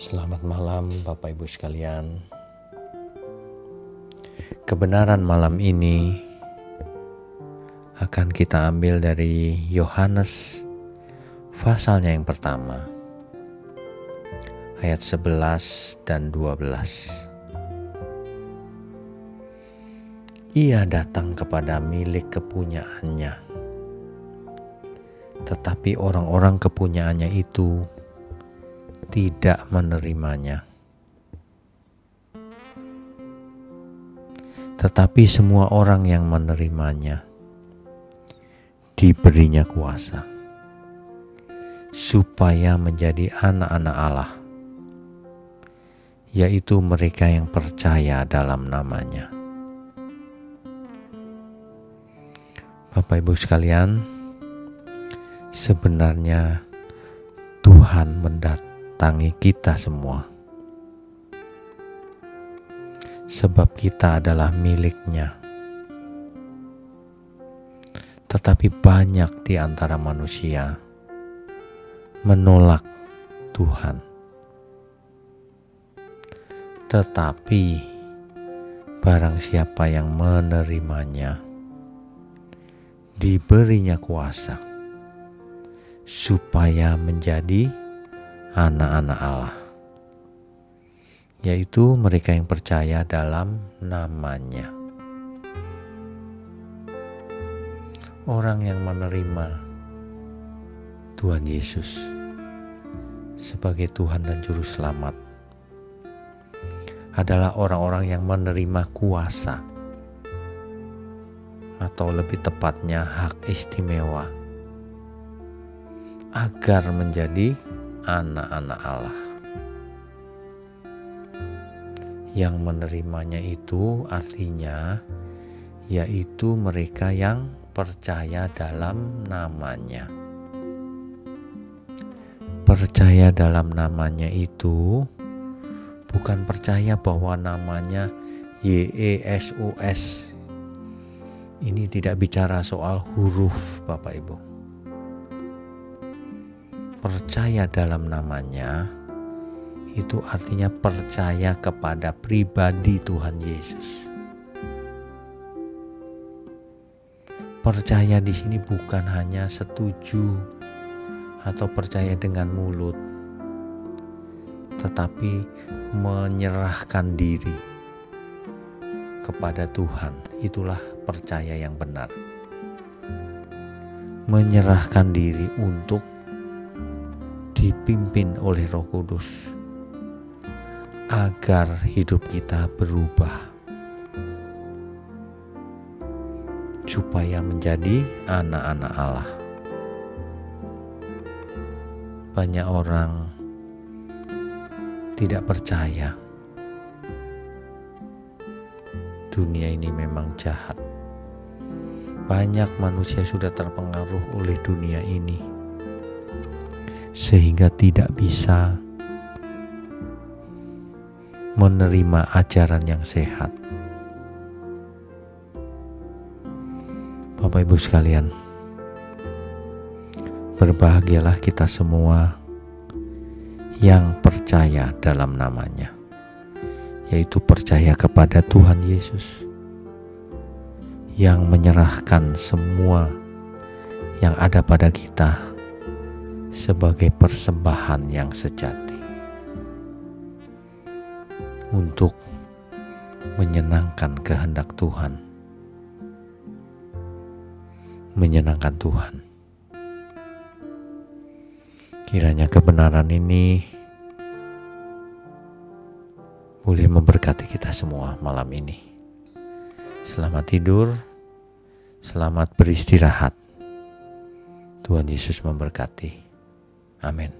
Selamat malam, Bapak Ibu sekalian. Kebenaran malam ini akan kita ambil dari Yohanes pasalnya yang pertama, ayat 11 dan 12. Ia datang kepada milik kepunyaannya, tetapi orang-orang kepunyaannya itu tidak menerimanya. Tetapi semua orang yang menerimanya diberinya kuasa supaya menjadi anak-anak Allah, yaitu mereka yang percaya dalam namanya. Bapak Ibu sekalian, sebenarnya Tuhan mendat mendatangi kita semua. Sebab kita adalah miliknya. Tetapi banyak di antara manusia menolak Tuhan. Tetapi barang siapa yang menerimanya, diberinya kuasa supaya menjadi anak-anak Allah, yaitu mereka yang percaya dalam namanya. Orang yang menerima Tuhan Yesus sebagai Tuhan dan Juru Selamat adalah orang-orang yang menerima kuasa atau lebih tepatnya hak istimewa agar menjadi anak-anak Allah. Yang menerimanya itu artinya yaitu mereka yang percaya dalam namanya. Percaya dalam namanya itu bukan percaya bahwa namanya YESUS. Ini tidak bicara soal huruf Bapak Ibu percaya dalam namanya itu artinya percaya kepada pribadi Tuhan Yesus. Percaya di sini bukan hanya setuju atau percaya dengan mulut, tetapi menyerahkan diri kepada Tuhan. Itulah percaya yang benar. Menyerahkan diri untuk dipimpin oleh Roh Kudus agar hidup kita berubah supaya menjadi anak-anak Allah. Banyak orang tidak percaya dunia ini memang jahat. Banyak manusia sudah terpengaruh oleh dunia ini sehingga tidak bisa menerima ajaran yang sehat. Bapak Ibu sekalian, berbahagialah kita semua yang percaya dalam namanya, yaitu percaya kepada Tuhan Yesus yang menyerahkan semua yang ada pada kita sebagai persembahan yang sejati untuk menyenangkan kehendak Tuhan, menyenangkan Tuhan. Kiranya kebenaran ini boleh memberkati kita semua malam ini. Selamat tidur, selamat beristirahat. Tuhan Yesus memberkati. Amin.